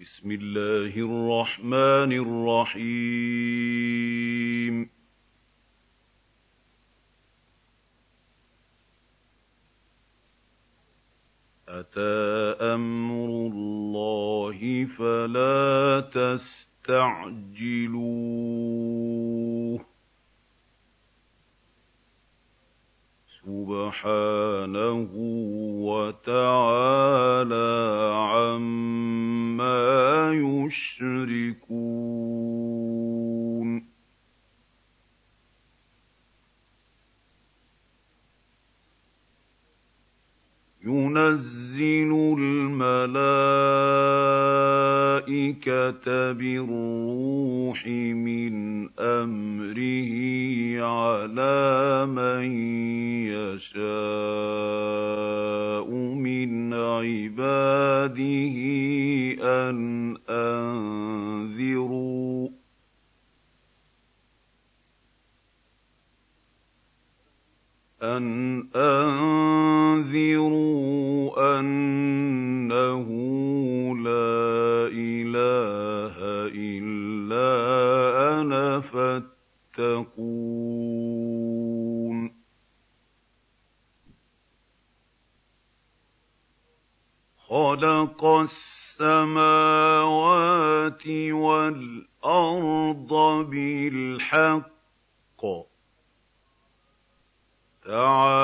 بسم الله الرحمن الرحيم. أتى أمر الله فلا تستعجلوه. سبحانه تَعَالَىٰ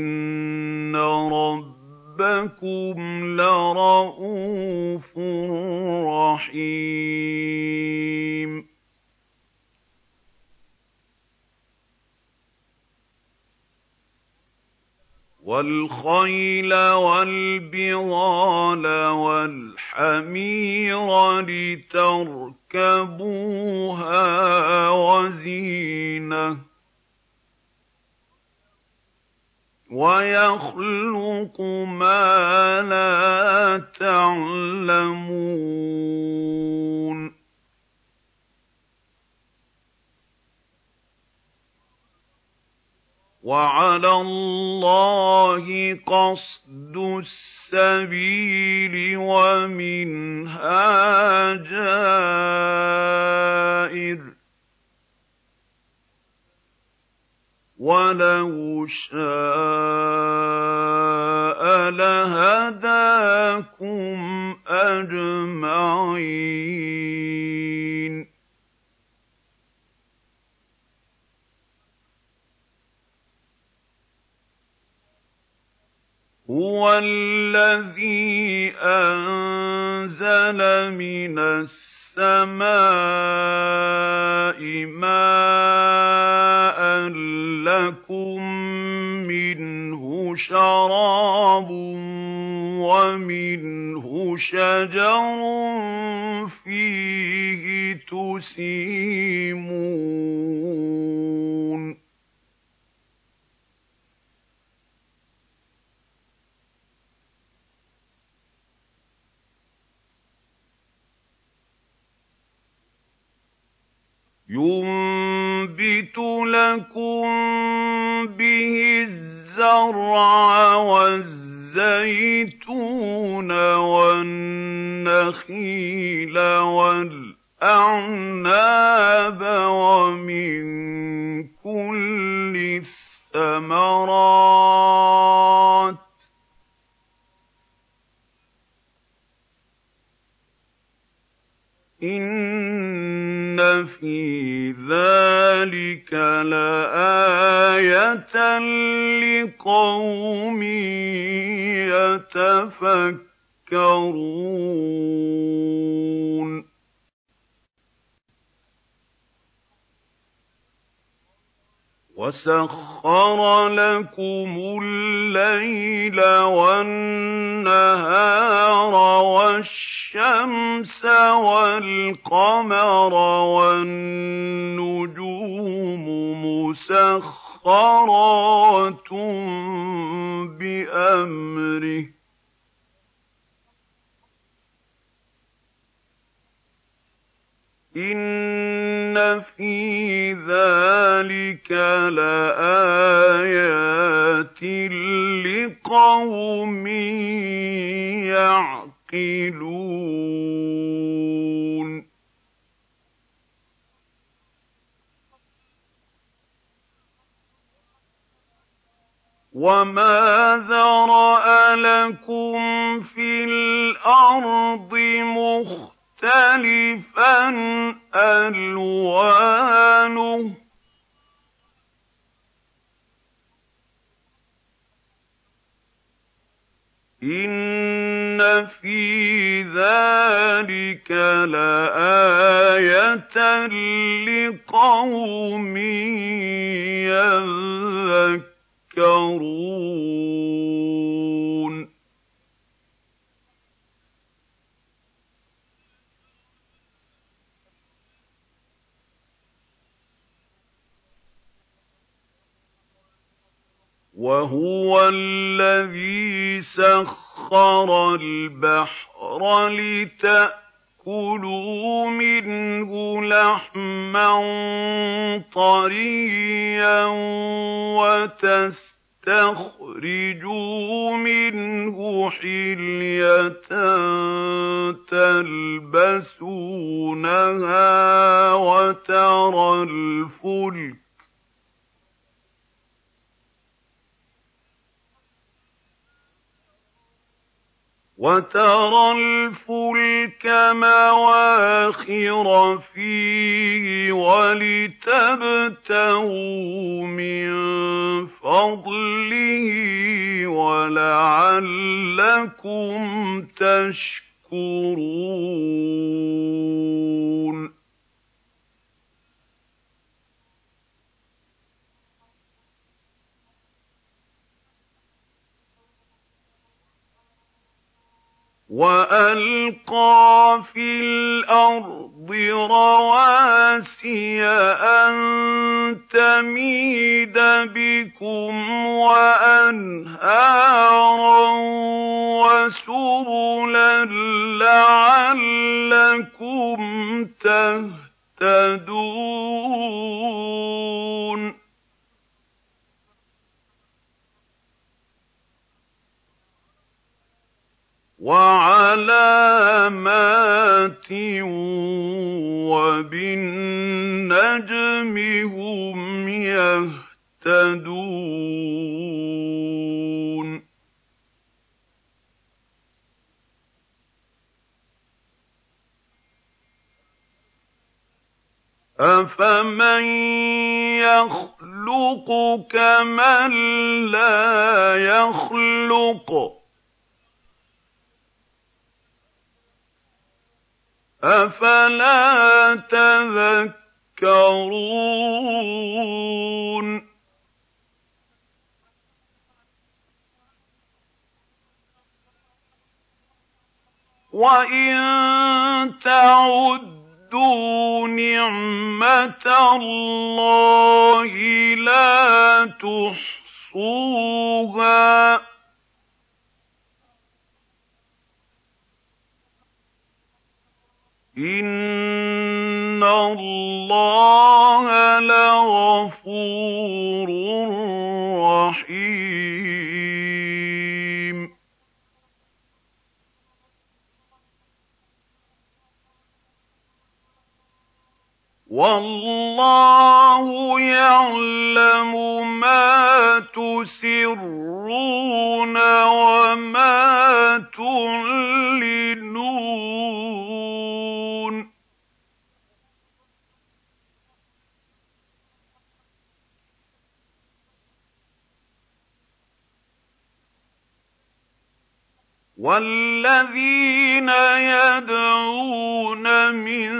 إِنَّ رَبَّكُمْ لَرَءُوفٌ رَّحِيمٌ وَالْخَيْلَ وَالْبِغَالَ وَالْحَمِيرَ لِتَرْكَبُوهَا وَزِينَةً ۚ وَيَخْلُقُ مَا لَا تَعْلَمُونَ. وَعَلَى اللَّهِ قَصْدُ السَّبِيلِ وَمِنْهَا جَائِرٌ ۚ. وَلَوْ شَاءَ لَهَدَاكُمْ أَجْمَعِينَ هُوَ الَّذِي أَنزَلَ مِنَ السَّمَاءِ مَاءً لَّكُم مِّنْهُ شَرَابٌ وَمِنْهُ شَجَرٌ فِيهِ تُسِيمُونَ يُنبِتُ وَسَخَّرَ يَعْقِلُونَ وَمَا ذَرَأَ لَكُمْ فِي الْأَرْضِ مُخْتَلِفًا أَلْوَانُهُ ۗ إِنَّ فِي ذَٰلِكَ لَآيَةً لِّقَوْمٍ يَذَّكَّرُونَ وَهُوَ الَّذِي سَخَّرَ الْبَحْرَ لِتَأْكُلُوا مِنْهُ لَحْمًا طَرِيًّا وَتَسْتَخْرِجُوا مِنْهُ حِلْيَةً تَلْبَسُونَهَا وَتَرَى الْفُلْكَ مَوَاخِرَ فِيهِ وَلِتَبْتَغُوا مِن فَضْلِهِ وَلَعَلَّكُمْ تَشْكُرُونَ. وَأَلْقَىٰ فِي الْأَرْضِ رَوَاسِيَ أَن تَمِيدَ بِكُمْ وَأَنْهَارًا وَسُبُلًا لَّعَلَّكُمْ تَهْتَدُونَ وَعَلَامَاتٍ ۚ وَبِالنَّجْمِ هُمْ يَهْتَدُونَ. أَفَمَن يَخْلُقُ كَمَن لَّا يَخْلُقُ ۗ أَفَلَا تَذَكَّرُونَ وَإِن تَعُدُّوا نِعْمَةَ اللَّهِ لَا تُحْصُوهَا ۗ إِنَّ اللَّهَ لَغَفُورٌ رَّحِيمٌ وَاللَّهُ يَعْلَمُ مَا تُسِرُّونَ وَمَا تُعْلِنُونَ وَالَّذِينَ يَدْعُونَ مِن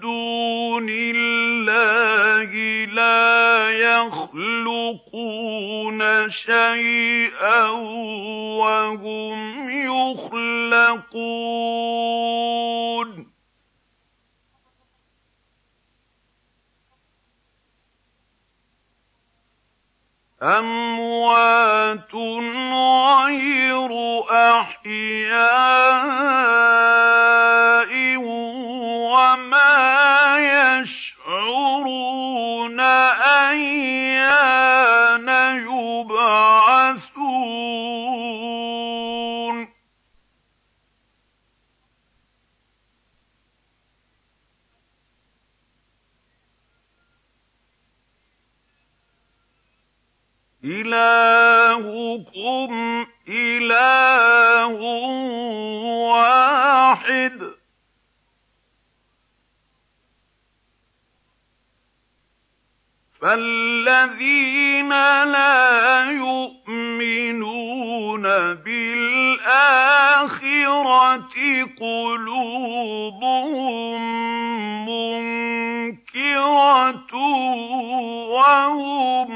دُونِ اللَّهِ لَا يَخْلُقُونَ شَيْئًا وَهُمْ يُخْلَقُونَ أَمْوَاتٌ غَيْرُ أَحْيَاءٍ وَمَا يَشْعُرُونَ أَيَّانَ يُبْعَثُونَ. إِلَٰهُكُمْ إِلَٰهٌ وَاحِدٌ ۚ. فَالَّذِينَ لَا يُؤْمِنُونَ بِالْآخِرَةِ قُلُوبُهُم مُّنكِرَةٌ وَهُم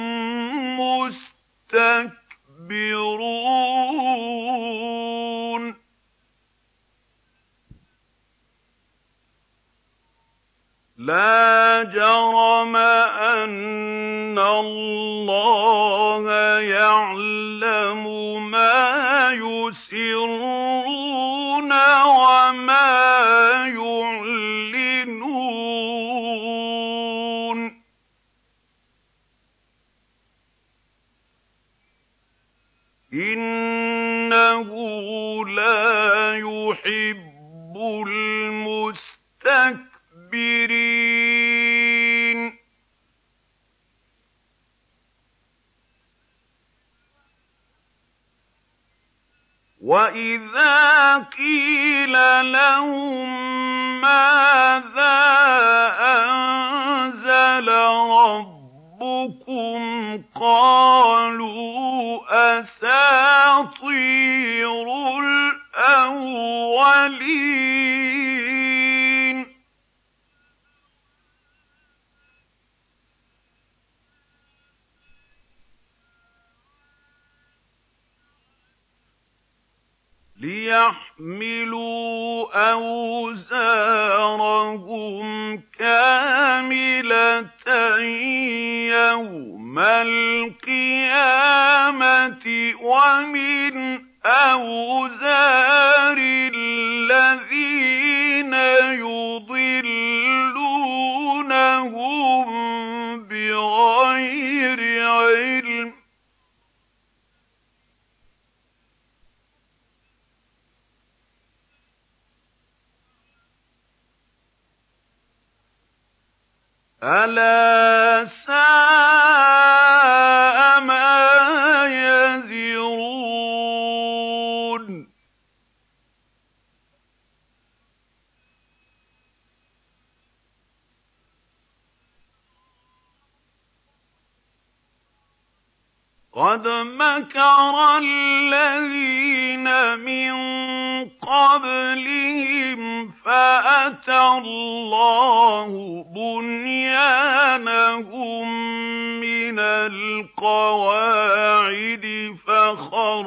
مُّسْتَكْبِرُونَ. لَا جَرَمَ أَنَّ اللَّهَ يَعْلَمُ مَا يُسِرُّونَ وَمَا وَإِذَا قِيلَ لَهُم مَّاذَا أَنزَلَ رَبُّكُمْ قَالُوا أَسَاطِيرُ الْأَوَّلِينَ لِيَحْمِلُوا أَوْزَارَهُمْ كَامِلَةً يَوْمَ الْقِيَامَةِ وَمِنْ أَوْزَارِ الَّذِينَ يُضِلُّونَهُم بِغَيْرِ عِلْمٍ ۗ. أَلَا سَاءَ مَا قَدْ مَكَرَ الَّذِينَ مِن قَبْلِهِمْ فَأَتَى اللَّهُ بُنْيَانَهُم مِّنَ الْقَوَاعِدِ فَخَرَّ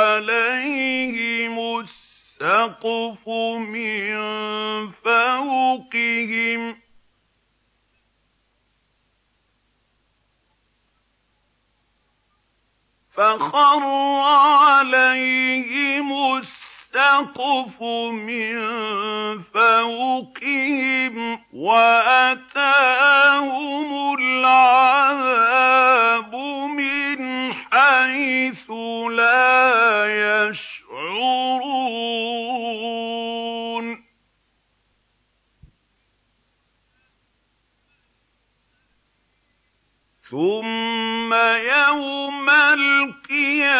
عَلَيْهِمُ السَّقْفُ مِن فَوْقِهِمْ ۚ فَخَرَّ عَلَيْهِمُ السَّقْفُ مِن فَوْقِهِمْ وَأَتَاهُمُ الْعَذَابُ مِنْ حَيْثُ لَا يَشْعُرُونَ. ثُمَّ يَوْمَ الْقِيَامَةِ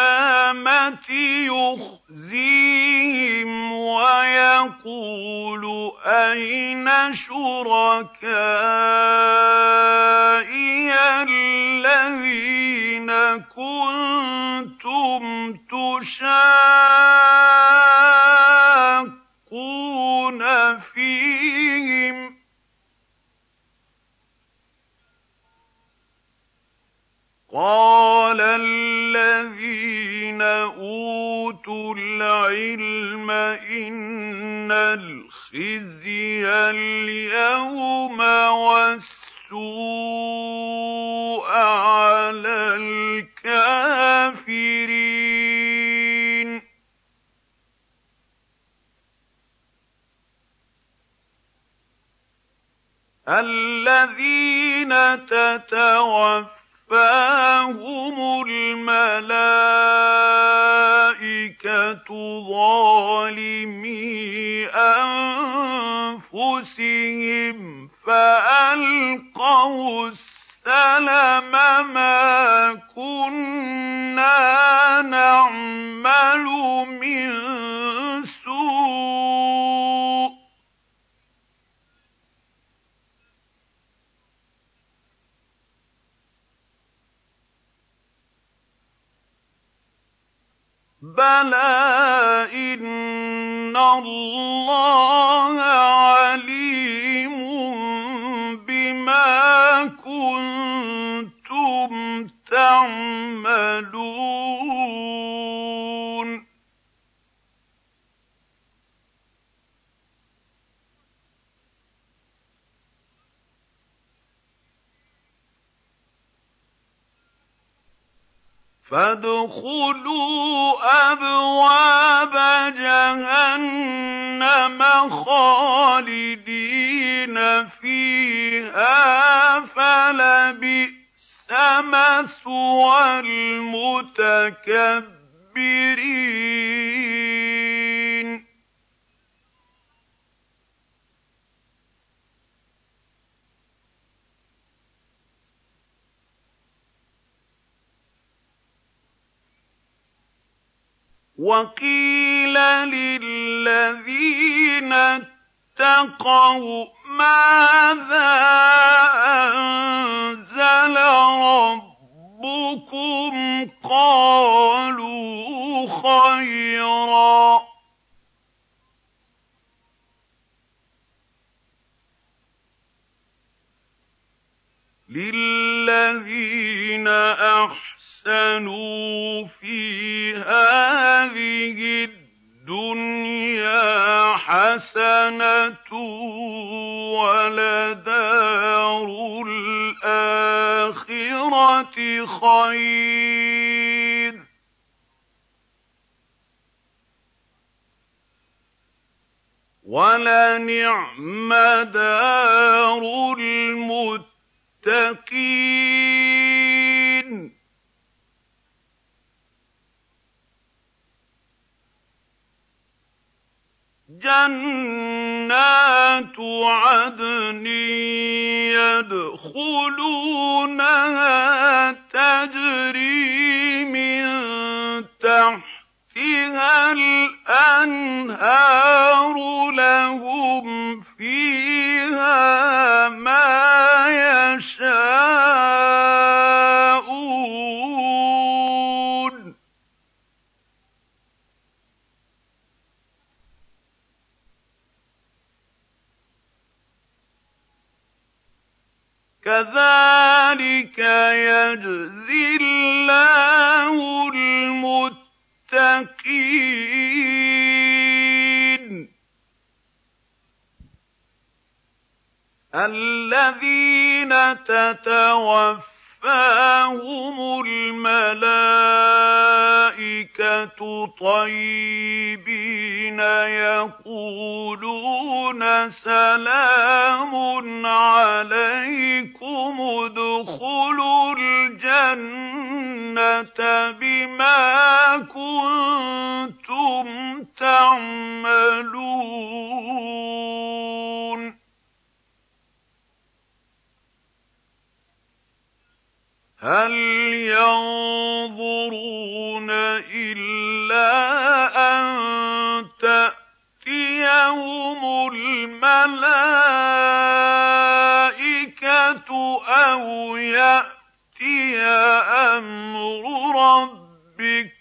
يُخْزِيهِمْ وَيَقُولُ أَيْنَ شُرَكَائِيَ الَّذِينَ كُنتُمْ تُشَاقُّونَ فِيهِمْ ۚ قَالَ الَّذِينَ أُوتُوا الْعِلْمَ إِنَّ الْخِزْيَ الْيَوْمَ وَالسُّوءَ عَلَى الْكَافِرِينَ. الَّذِينَ تَتَوَفَّاهُمُ الْمَلَائِكَةُ ظَالِمِي أَنفُسِهِمْ فَأَلْقَوُا السَّلَمَ مَا كُنَّا نَعْمَلُ مِن سُوءٍ ۚ بَلَىٰ إِنَّ اللَّهَ عَلِيمٌ بِمَا كُنتُمْ تَعْمَلُونَ فَادْخُلُوا أَبْوَابَ جَهَنَّمَ خَالِدِينَ فِيهَا ۖ فَلَبِئْسَ مَثْوَى الْمُتَكَبِّرِينَ. وَقِيلَ لِلَّذِينَ اتَّقَوْا مَاذَا أَنزَلَ رَبُّكُمْ ۚ قَالُوا خَيْرًا ۗ لِّلَّذِينَ أَحْسَنُوا حَسَنَةٌ ۚ وَلَدَارُ الْآخِرَةِ خَيْرٌ ۚ وَلَنِعْمَ دَارُ الْمُتَّقِينَ جَنَّاتُ عَدْنٍ يَدْخُلُونَهَا تَجْرِي مِن تَحْتِهَا الْأَنْهَارُ ۖ لَهُمْ فِيهَا مَا يَشَاءُونَ ۚ كَذَٰلِكَ يَجْزِي اللَّهُ الْمُتَّقِينَ. الَّذِينَ تَتَوَفَّاهُمُ تَتَوَفَّاهُمُ الْمَلَائِكَةُ طَيِّبِينَ يَقُولُونَ سَلَامٌ عَلَيْكُمُ ادْخُلُوا الْجَنَّةَ بِمَا كُنتُمْ تَعْمَلُونَ هَلْ يَنظُرُونَ إِلَّا أَن تَأْتِيَهُمُ الْمَلَائِكَةُ أَوْ يَأْتِيَ أَمْرُ رَبِّكَ ۚ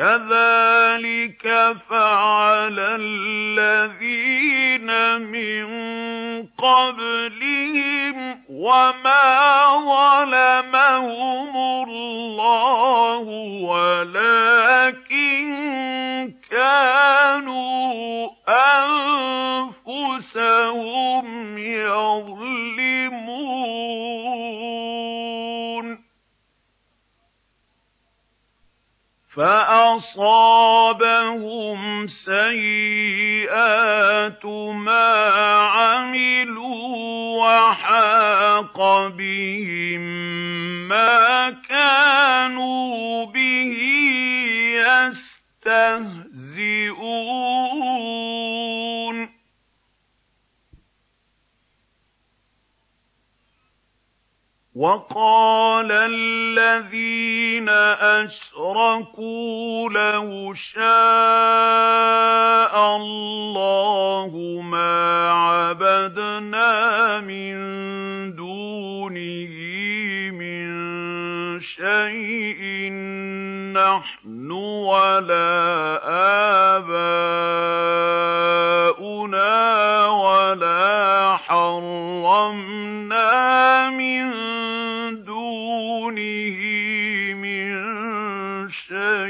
كَذَٰلِكَ فَعَلَ الَّذِينَ مِن قَبْلِهِمْ ۚ وَمَا ظَلَمَهُمُ اللَّهُ وَلَٰكِن كَانُوا أَنفُسَهُمْ يَظْلِمُونَ. فَأَصَابَهُمْ سَيِّئَاتُ مَا عَمِلُوا وَحَاقَ بِهِم مَّا كَانُوا بِهِ يَسْتَهْزِئُونَ وَقَالَ الَّذِينَ أَشْرَكُوا لَوْ شَاءَ اللَّهُ مَا عَبَدْنَا مِن دُونِهِ مِن شَيْءٍ نَّحْنُ وَلَا آبَاؤُنَا وَلَا حَرَّمْنَا مِن دُونِهِ مِن شَيْءٍ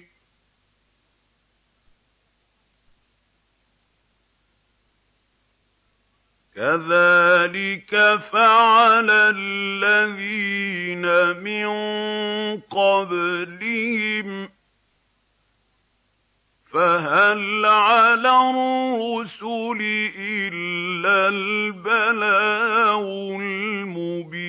ۚ. كَذَٰلِكَ فَعَلَ الَّذِينَ مِن قَبْلِهِمْ ۚ فَهَلْ عَلَى الرُّسُلِ إِلَّا الْبَلَاغُ الْمُبِينُ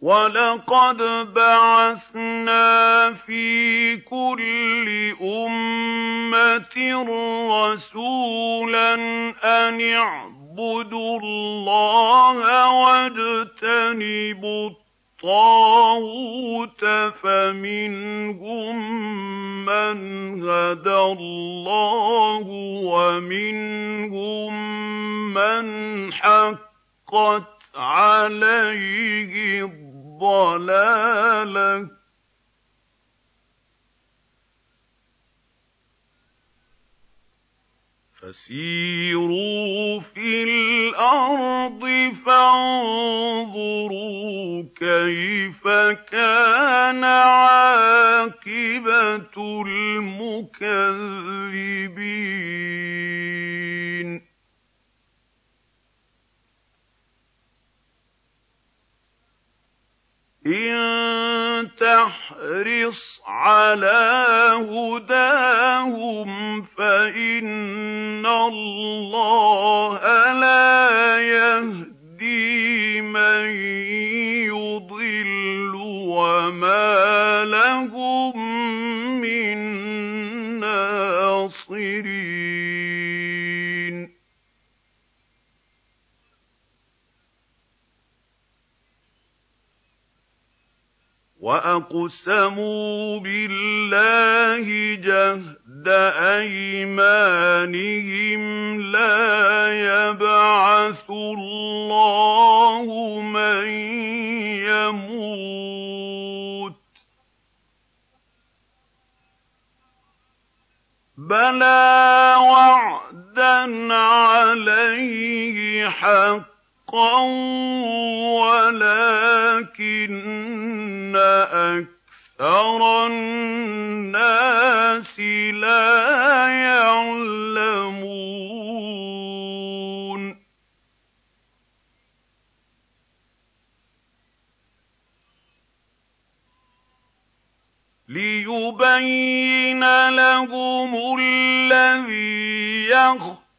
وَلَقَدْ بَعَثْنَا فِي كُلِّ أُمَّةٍ رَّسُولًا أَنِ اعْبُدُوا اللَّهَ وَاجْتَنِبُوا الطَّاغُوتَ ۖ فَمِنْهُم مَّنْ هَدَى اللَّهُ وَمِنْهُم مَّنْ حَقَّتْ عَلَيْهِ الضَّلَالَةُ ۚ فَسِيرُوا فِي الْأَرْضِ فَانظُرُوا كَيْفَ كَانَ عَاقِبَةُ الْمُكَذِّبِينَ. إِن تَحْرِصْ عَلَىٰ هُدَاهُمْ فَإِنَّ اللَّهَ لَا يَهْدِي مَن يُضِلُّ ۖ وَمَا لَهُم مِّن نَّاصِرِينَ. وَأَقْسَمُوا بِاللَّهِ جَهْدَ أَيْمَانِهِمْ ۙ لَا يَبْعَثُ اللَّهُ مَن يَمُوتُ ۚ بَلَىٰ وَعْدًا عَلَيْهِ حَقًّا وَلَٰكِنَّ أَكْثَرَ النَّاسِ لَا يَعْلَمُونَ لِيُبَيِّنَ لَهُمُ الَّذِي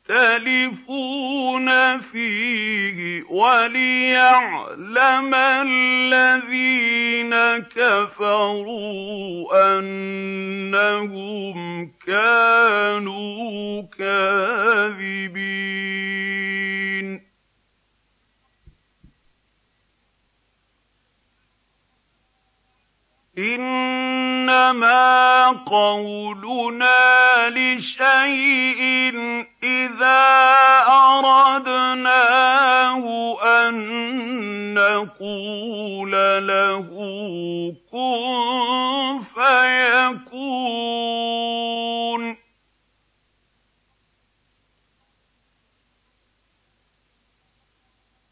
يَخْتَلِفُونَ فِيهِ وَلِيَعْلَمَ الَّذِينَ كَفَرُوا أَنَّهُمْ كَانُوا كَاذِبِينَ. إِنَّمَا قَوْلُنَا لِشَيْءٍ إِذَا أَرَدْنَاهُ أَن نَّقُولَ لَهُ كُن فَيَكُونُ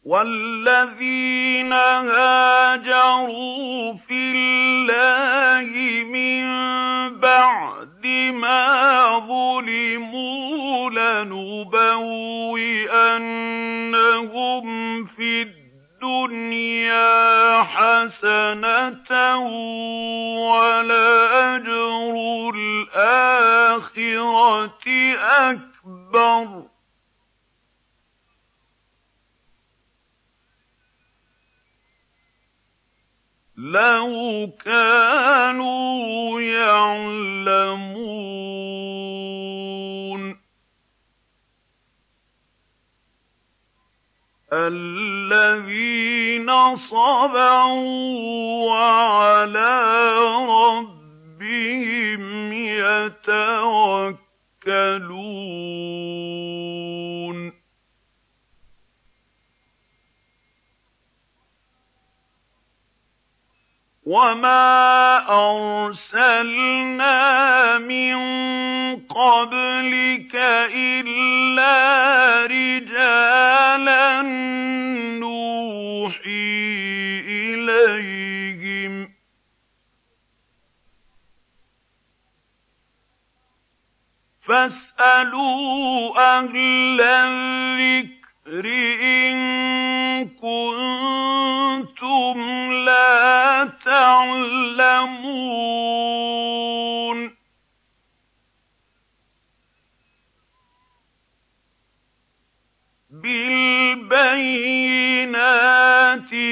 وَالَّذِينَ هَاجَرُوا فِي اللَّهِ مِن بَعْدِ مَا ظُلِمُوا لَنُبَوِّئَنَّهُمْ فِي الدُّنْيَا حَسَنَةً ۖ وَلَأَجْرُ الْآخِرَةِ أَكْبَرُ ۚ لَوْ كَانُوا يَعْلَمُونَ الَّذِينَ صَبَرُوا وَعَلَىٰ رَبِّهِمْ يَتَوَكَّلُونَ وَمَا أَرْسَلْنَا مِن قَبْلِكَ إِلَّا رِجَالًا نُّوحِي إِلَيْهِمْ ۚ فَاسْأَلُوا أَهْلَ الذِّكْرِ إِن كُنتُمْ لَا تَعْلَمُونَ. بِالْبَيِّنَاتِ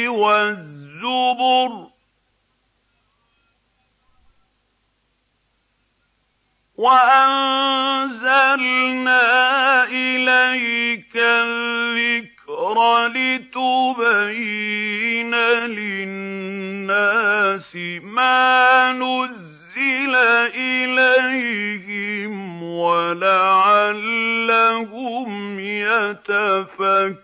وَالزُّبُرِ ۗ وَأَنزَلْنَا إِلَيْكَ الذِّكْرَ لِتُبَيِّنَ لِلنَّاسِ مَا نُزِّلَ إِلَيْهِمْ وَلَعَلَّهُمْ يَتَفَكَّرُونَ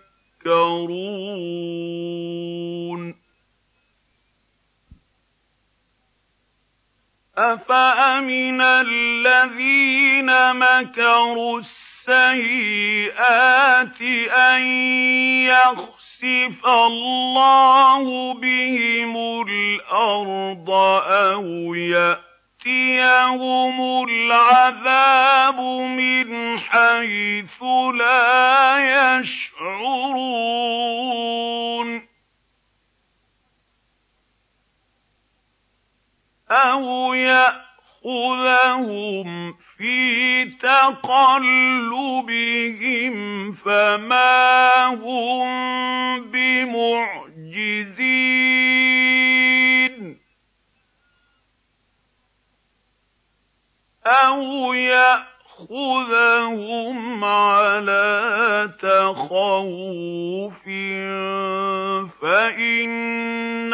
أَفَأَمِنَ الَّذِينَ مَكَرُوا السَّيِّئَاتِ أَن يَخْسِفَ اللَّهُ بِهِمُ الْأَرْضَ أَوْ يَأْتِيَهُمُ الْعَذَابُ مِنْ حَيْثُ لَا يَشْعُرُونَ أَوْ يَأْخُذَهُمْ فِي تَقَلُّبِهِمْ فَمَا هُم بِمُعْجِزِينَ أَوْ يَأْخُذَهُمْ عَلَىٰ تَخَوُّفٍ فَإِنَّ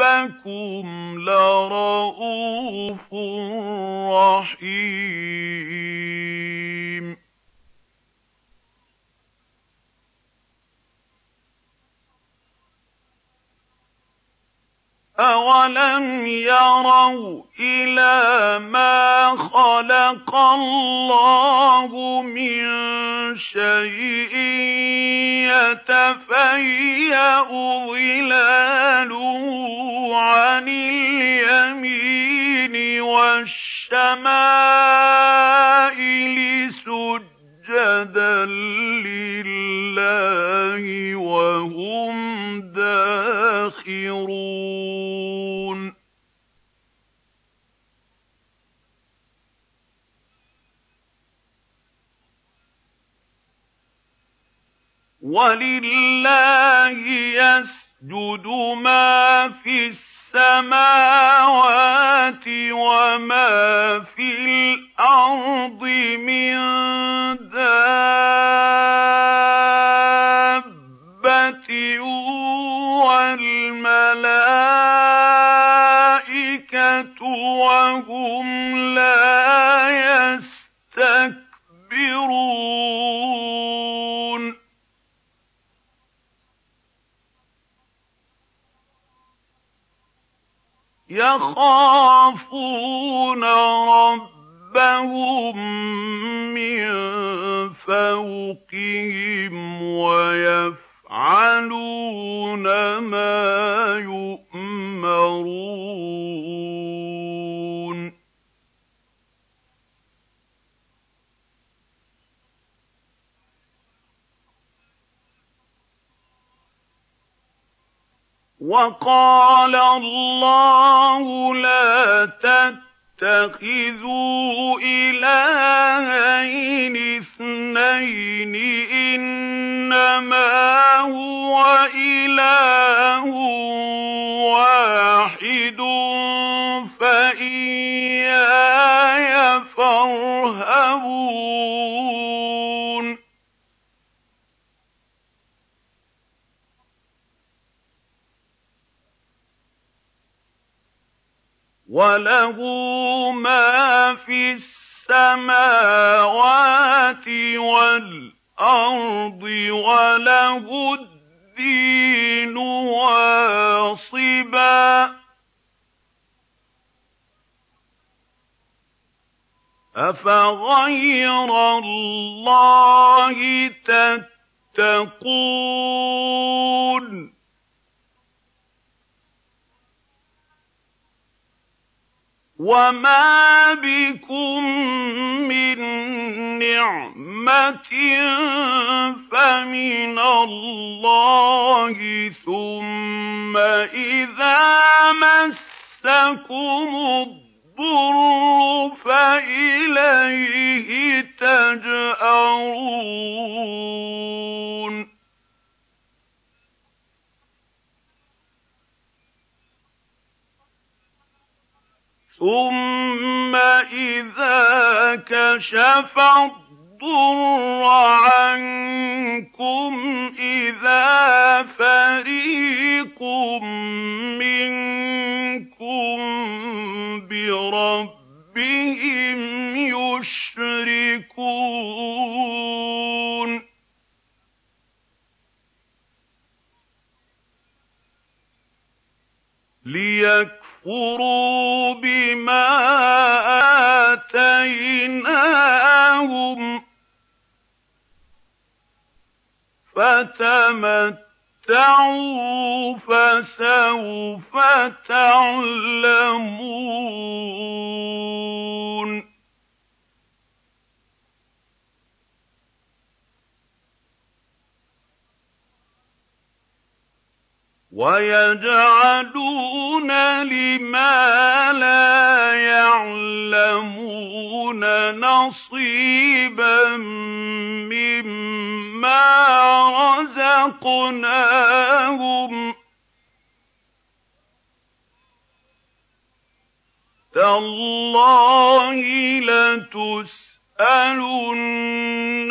رَبَّكُمْ لَرَءُوفٌ رَّحِيمٌ. أَوَلَمْ يَرَوْا إِلَىٰ مَا خَلَقَ اللَّهُ مِن شَيْءٍ يَتَفَيَّأُ ظِلَالُهُ عَنِ الْيَمِينِ الشَّمَائِلِ سُجَّدًا لِّلَّهِ وَلِلَّهِ يَسْجُدُ مَا فِي السَّمَاوَاتِ وَمَا فِي الْأَرْضِ مِن دَابَّةٍ وَالْمَلَائِكَةُ وَهُمْ لَا يَسْتَكْبِرُونَ. يَخَافُونَ رَبَّهُم مِّن فَوْقِهِمْ وَيَفْعَلُونَ مَا يُؤْمَرُونَ. وَقَالَ اللَّهُ لَا تَتَّخِذُوا إِلَٰهَيْنِ اثْنَيْنِ ۖ إِنَّمَا هُوَ إِلَٰهٌ وَاحِدٌ فَإِيَّايَ فَارْهَبُونِ. وَلَهُ مَا فِي السَّمَاوَاتِ وَالْأَرْضِ ۖ وَلَهُ الدِّينُ وَاصِبًا ۚ أَفَغَيْرَ اللَّهِ تَتَّقُونَ وَمَا بِكُم مِّن نِّعْمَةٍ فَمِنَ اللَّهِ ۖ ثُمَّ إِذَا مَسَّكُمُ الضُّرُّ فَإِلَيْهِ تَجْأَرُونَ ثُمَّ إِذَا كَشَفَ الضُّرَّ عَنكُمْ إِذَا فَرِيقٌ مِّنكُم بِرَبِّهِمْ يُشْرِكُونَ فَسَوْفَ تَعْلَمُونَ. وَيَجْعَلُونَ لِمَا لَا يَعْلَمُونَ نَصِيبًا مِّمَّا رَزَقْنَاهُمْ ۗ. تَاللَّهِ لَتُسْأَلُنَّ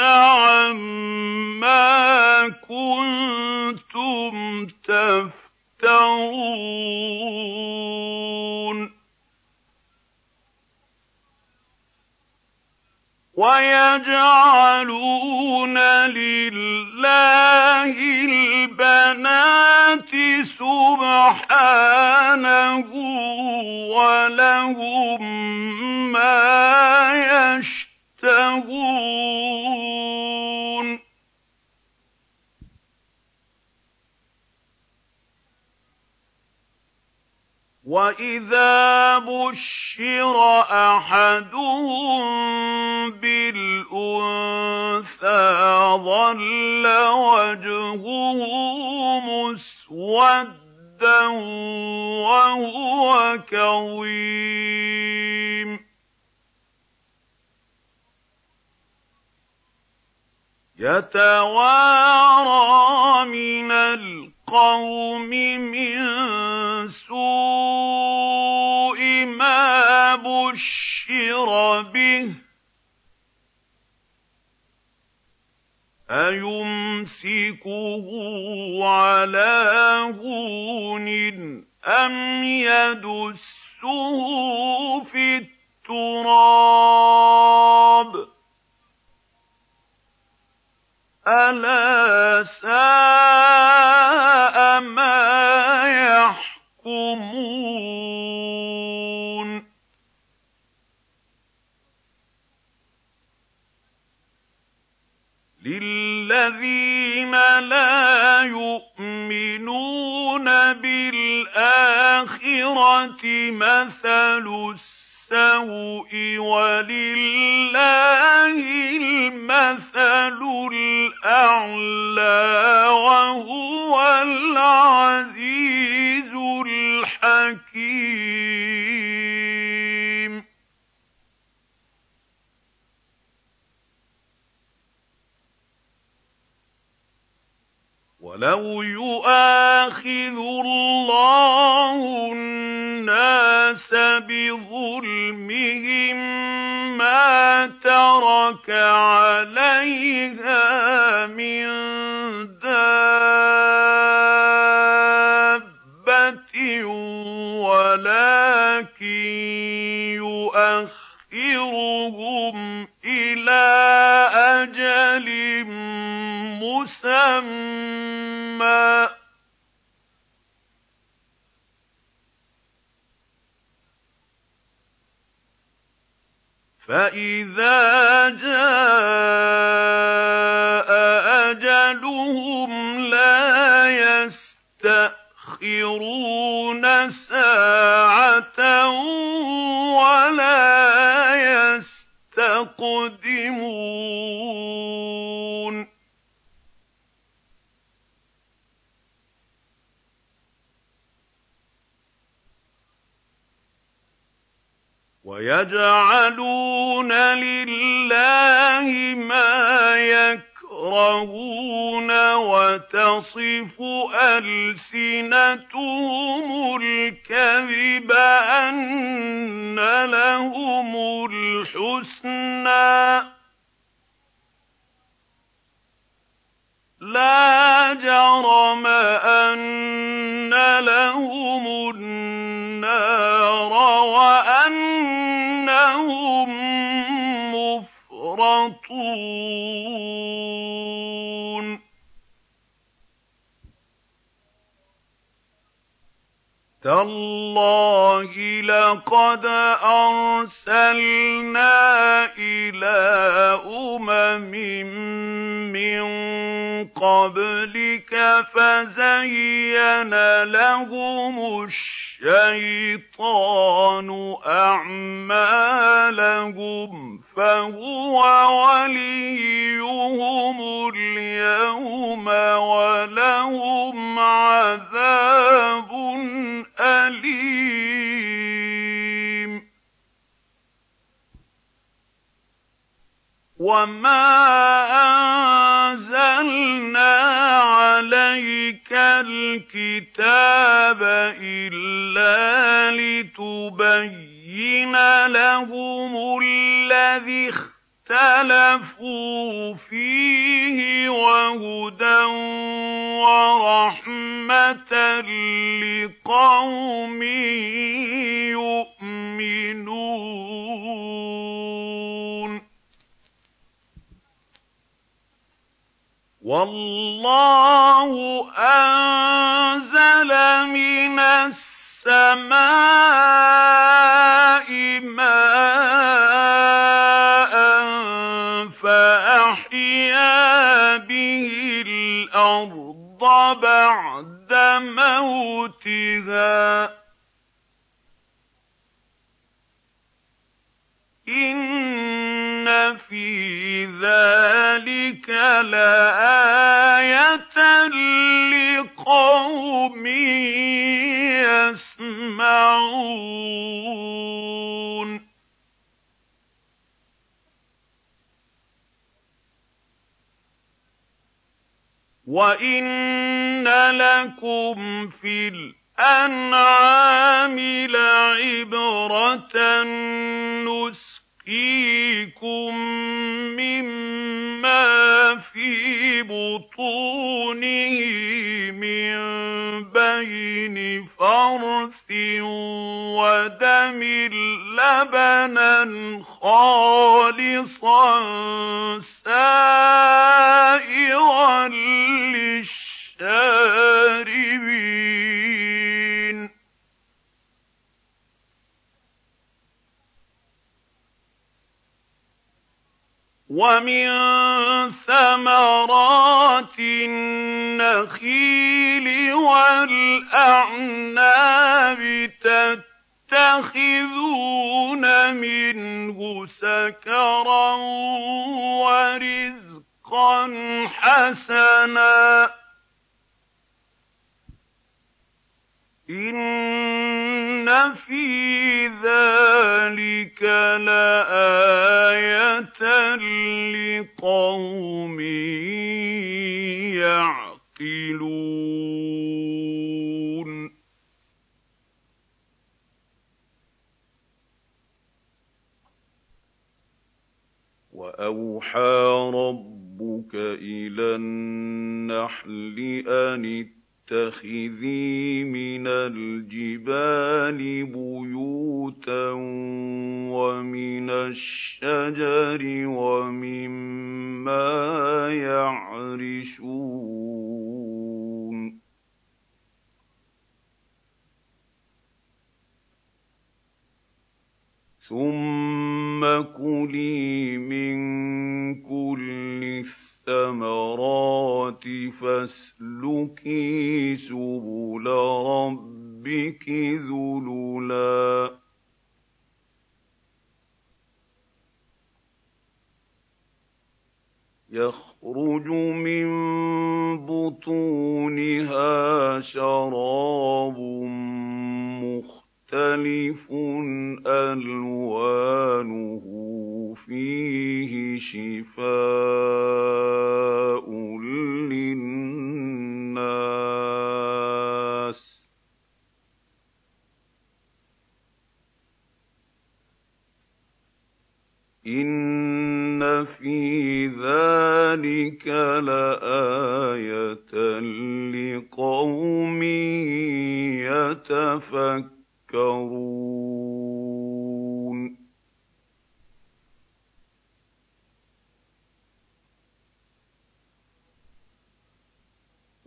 عَمَّا كُنتُمْ تَفْتَرُونَ. وَيَجْعَلُونَ لِلَّهِ الْبَنَاتِ سُبْحَانَهُ ۖ وَلَهُم مَّا يَشْتَهُونَ وَإِذَا بُشِّرَ أَحَدُهُم بِالْأُنثَىٰ ظَلَّ وَجْهُهُ مُسْوَدًّا وَهُوَ كَظِيمٌ. يَتَوَارَىٰ مِنَ الْقَوْمِ مِن سُوءِ مَا بُشِّرَ بِهِ ۚ. أَيُمْسِكُهُ عَلَىٰ هُونٍ أَمْ يَدُسُّهُ فِي التُّرَابِ ۗ؟ أَلَا سَاءَ مَا يَحْكُمُونَ. لِلَّذِينَ لَا يُؤْمِنُونَ بِالْآخِرَةِ مَثَلُ السَّوْءِ ۖ وَلِلَّهِ الْمَثَلُ الْأَعْلَىٰ ۚ وَهُوَ الْعَزِيزُ الْحَكِيمُ. وَلَوْ يُؤَاخِذُ اللَّهُ النَّاسَ بِظُلْمِهِم مَّا تَرَكَ عَلَيْهَا مِن دَابَّةٍ وَلَٰكِن يُؤَخِّرُهُمْ إِلَىٰ أَجَلٍ مُّسَمًّى ۖ. فَإِذَا جَاءَ أَجَلُهُمْ لَا يَسْتَأْخِرُونَ سَاعَةً ۖ وَلَا يَسْتَقْدِمُونَ وَيَجْعَلُونَ لِلَّهِ مَا يَكْرَهُونَ وَتَصِفُ أَلْسِنَتُهُمُ الْكَذِبَ أَنَّ لَهُمُ الْحُسْنَىٰ ۖ لَا جَرَمَ أَنَّ لَهُمُ النَّارَ وَأَنَّهُم مُّفْرَطُونَ. تَاللَّهِ لَقَدْ أَرْسَلْنَا إِلَىٰ أُمَمٍ مِّن قَبْلِكَ فَزَيَّنَ لَهُمُ الشَّيْطَانُ أَعْمَالَهُمْ فَهُوَ وَلِيُّهُمُ الْيَوْمَ وَلَهُمْ عَذَابٌ أَلِيمٌ. وَمَا أَنزَلْنَا عَلَيْكَ الْكِتَابَ إِلَّا لِتُبَيِّنَ لَهُمُ الَّذِي اخْتَلَفُوا فِيهِ وَهُدًى وَرَحْمَةً لِّقَوْمٍ يُؤْمِنُونَ وَاللَّهُ أَنزَلَ مِنَ السَّمَاءِ مَاءً فَأَحْيَا بِهِ الْأَرْضَ بَعْدَ مَوْتِهَا ۚ. إِنَّ فِي ذَٰلِكَ لَآيَةً لِّقَوْمٍ يَسْمَعُونَ. وَإِنَّ لَكُمْ فِي الْأَنْعَامِ لَعِبْرَةً ۖ نُّسْقِيكُم مِّمَّا فِي بُطُونِهِ مِن بَيْنِ فَرْثٍ وَدَمٍ لَّبَنًا خَالِصًا سَائِغًا لِّلشَّارِبِينَ. وَمِن ثَمَرَاتِ النَّخِيلِ وَالْأَعْنَابِ تَتَّخِذُونَ مِنْهُ سَكَرًا وَرِزْقًا حَسَنًا ۗ إِنَّ فِي ذَٰلِكَ لَآيَةً لِّقَوْمٍ يَعْقِلُونَ وَأَوْحَىٰ رَبُّكَ إِلَى النَّحْلِ أَنِ اتَّخِذِي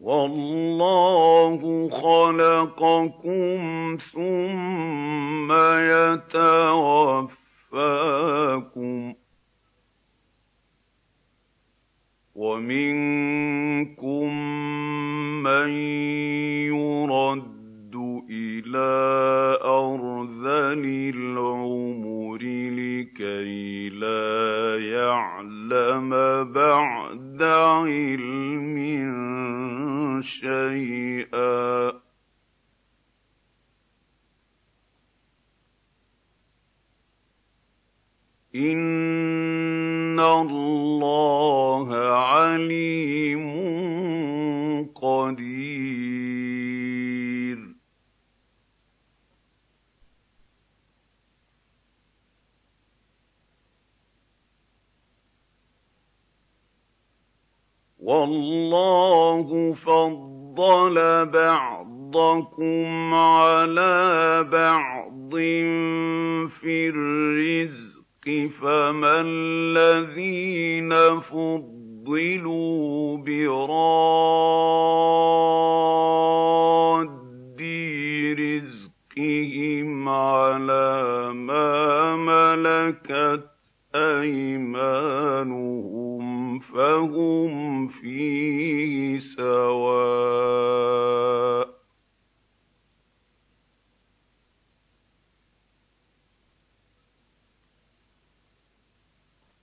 وَاللَّهُ خَلَقَكُمْ ثُمَّ يَتَوَفَّاكُمْ ۚ وَمِنكُم مَّن يُرَدُّ إِلَىٰ أَرْذَلِ الْعُمُرِ لِكَيْلَا يَعْلَمَ بَعْدَ عِلْمٍ شَيْئًا ۚ. إِنَّ فَضَّلَ بَعْضَكُمْ عَلَىٰ بَعْضٍ فِي الرِّزْقِ ۖ فَمَا الَّذِينَ فُضِّلُوا بِرَادِّي رِزْقِهِمْ عَلَىٰ مَا مَلَكَتْ أَيْمَانُهُمْ فَهُمْ فِيهِ سَوَاءٌ ۚ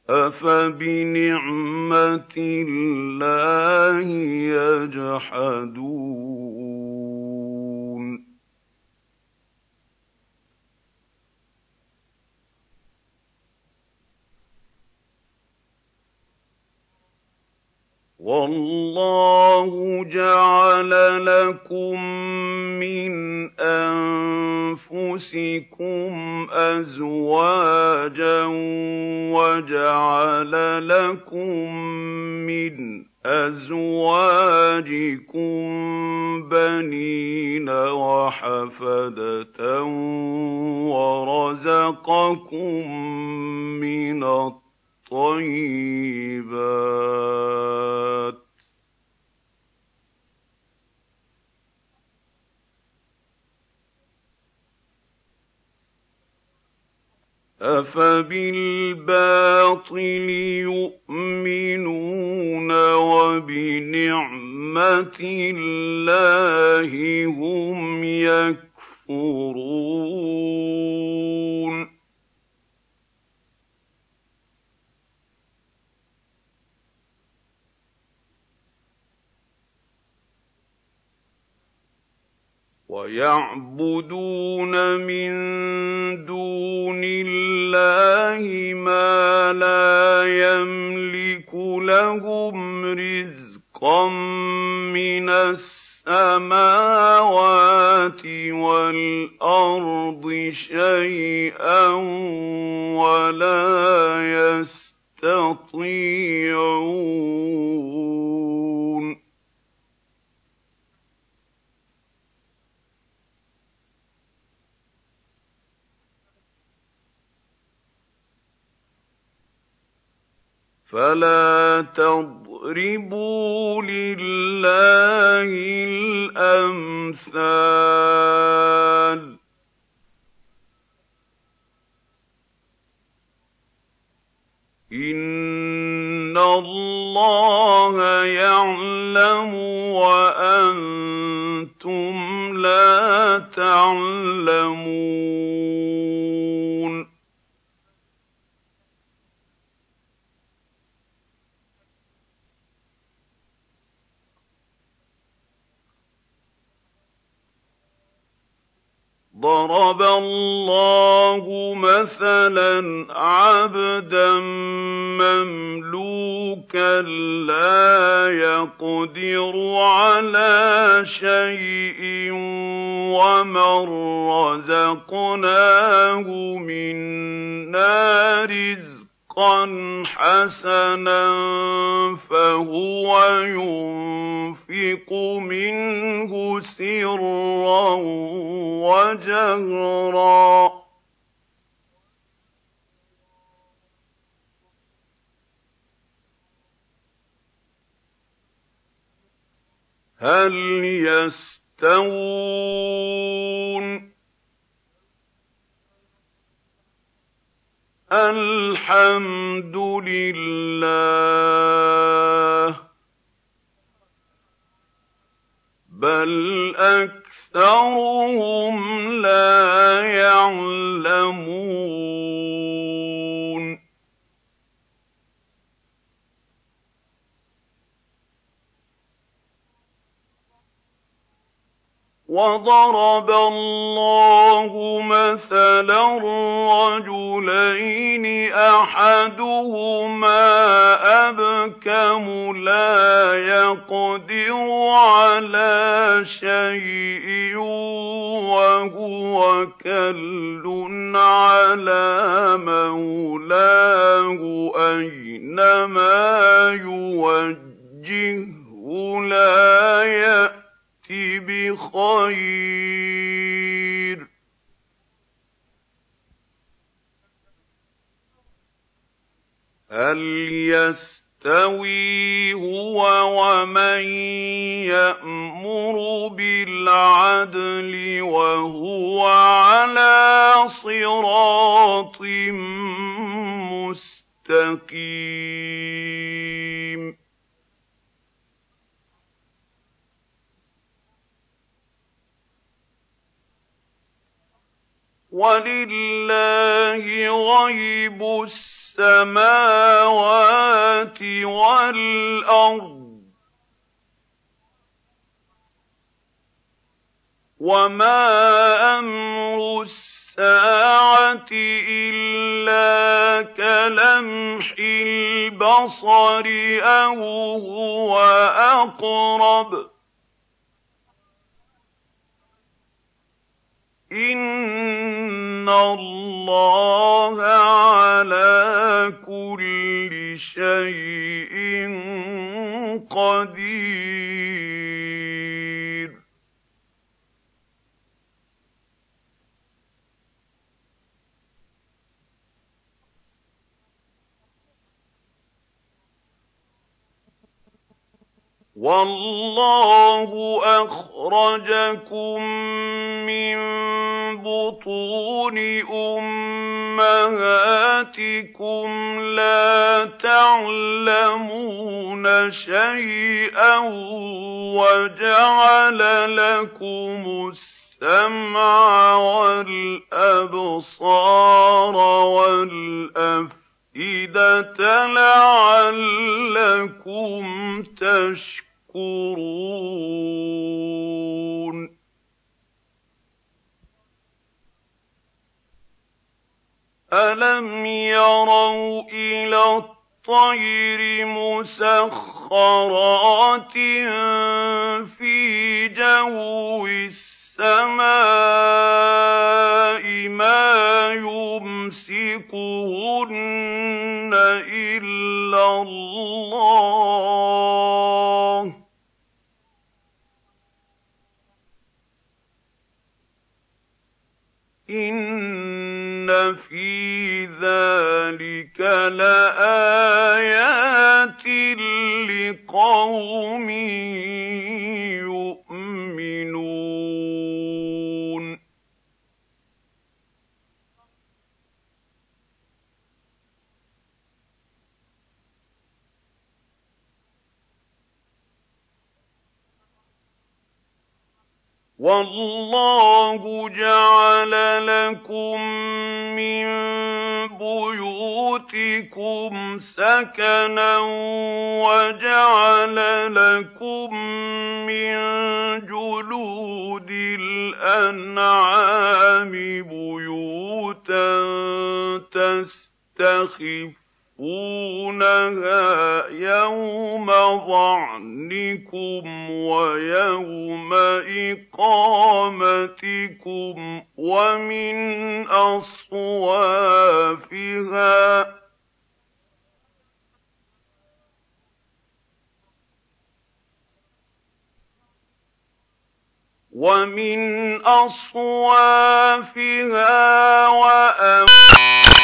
أَفَبِنِعْمَةِ اللَّهِ يَجْحَدُونَ وَاللَّهُ جَعَلَ لَكُم مِّنْ أَنفُسِكُمْ أَزْوَاجًا وَجَعَلَ لَكُم مِّنْ أَزْوَاجِكُم بَنِينَ وَحَفَدَةً وَرَزَقَكُم مِّنَ الطَّيِّبَاتِ ۚ أَفَبِالْبَاطِلِ يُؤْمِنُونَ وَبِنِعْمَةِ اللَّهِ هُمْ يَكْفُرُونَ. وَيَعْبُدُونَ مِن دُونِ اللَّهِ مَا لَا يَمْلِكُ لَهُمْ رِزْقًا مِّنَ السَّمَاوَاتِ وَالْأَرْضِ شَيْئًا وَلَا يَسْتَطِيعُونَ فَلَا تَضْرِبُوا لِلَّهِ الْأَمْثَالَ ۚ. إِنَّ اللَّهَ يَعْلَمُ وَأَنتُمْ لَا تَعْلَمُونَ. ضَرَبَ اللَّهُ مَثَلًا عَبْدًا مَّمْلُوكًا لَّا يَقْدِرُ عَلَىٰ شَيْءٍ وَمَن رَّزَقْنَاهُ مِنَّا رِزْقًا حَسَنًا فَهُوَ يُنفِقُ مِنْهُ سِرًّا وَجَهْرًا ۖ. هَلْ يَسْتَوُونَ ۚ الْحَمْدُ لِلَّهِ ۚ بَلْ أَكْثَرُهُمْ لَا يَعْلَمُونَ. وَضَرَبَ اللَّهُ مَثَلًا رَّجُلَيْنِ أَحَدُهُمَا أَبْكَمُ لَا يَقْدِرُ عَلَىٰ شَيْءٍ وَهُوَ كَلٌّ عَلَىٰ مَوْلَاهُ أَيْنَ مَا يُوَجِّههُّ لَا يَأْتِ بِخَيْرٍ ۖ. هَلْ يَسْتَوِي هُوَ وَمَن يَأْمُرُ بِالْعَدْلِ وَهُوَ عَلَىٰ صِرَاطٍ مُّسْتَقِيمٍ؟ وَلِلَّهِ غَيْبُ السَّمَاوَاتِ وَالْأَرْضِ ۚ وَمَا أَمْرُ السَّاعَةِ إِلَّا كَلَمْحِ الْبَصَرِ أَوْ هُوَ أَقْرَبُ ۚ إِنَّ اللَّهَ عَلَىٰ كُلِّ شَيْءٍ قَدِيرٌ وَاللَّهُ أَخْرَجَكُم مِّن بُطُونِ أُمَّهَاتِكُمْ لَا تَعْلَمُونَ شَيْئًا وَجَعَلَ لَكُمُ السَّمْعَ وَالْأَبْصَارَ وَالْأَفْئِدَةَ لَعَلَّكُمْ تَشْكُرُونَ. أَلَمْ يَرَوْا إِلَى الطَّيْرِ مُسَخَّرَاتٍ فِي جَوِّ السَّمَاءِ مَا يُمْسِكُهُنَّ إِلَّا اللَّهُ ۗ إِنَّ فِي ذَٰلِكَ لَآيَاتٍ لِّقَوْمٍ وَاللَّهُ جَعَلَ لَكُم مِّن بُيُوتِكُمْ سَكَنًا وَجَعَلَ لَكُم مِّن جُلُودِ الْأَنْعَامِ بُيُوتًا تَسْتَخِفُّونَهَا يَوْمَ ظَعْنِكُمْ وَيَوْمَ إِقَامَتِكُمْ ۙ وَمِنْ أَصْوَافِهَا وَأَوْبَارِهَا